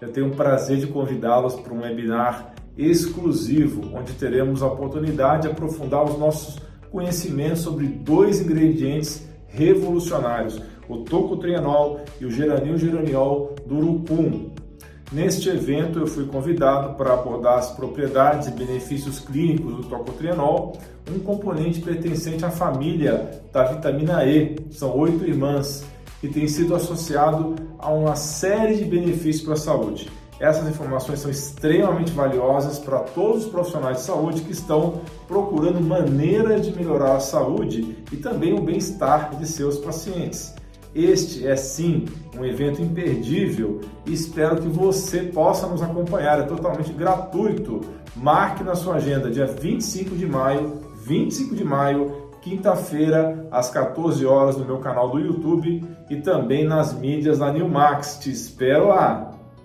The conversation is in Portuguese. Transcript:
eu tenho o prazer de convidá-los para um webinar exclusivo, onde teremos a oportunidade de aprofundar os nossos conhecimentos sobre dois ingredientes revolucionários, o tocotrienol e o geranil geraniol do urucum. Neste evento eu fui convidado para abordar as propriedades e benefícios clínicos do tocotrienol, um componente pertencente à família da vitamina E, são oito irmãs, que tem sido associado a uma série de benefícios para a saúde. Essas informações são extremamente valiosas para todos os profissionais de saúde que estão procurando maneiras de melhorar a saúde e também o bem-estar de seus pacientes. Este é sim um evento imperdível e espero que você possa nos acompanhar. É totalmente gratuito. Marque na sua agenda dia 25 de maio, 25 de maio, quinta-feira, às 14 horas no meu canal do YouTube e também nas mídias da Newmax. Te espero lá!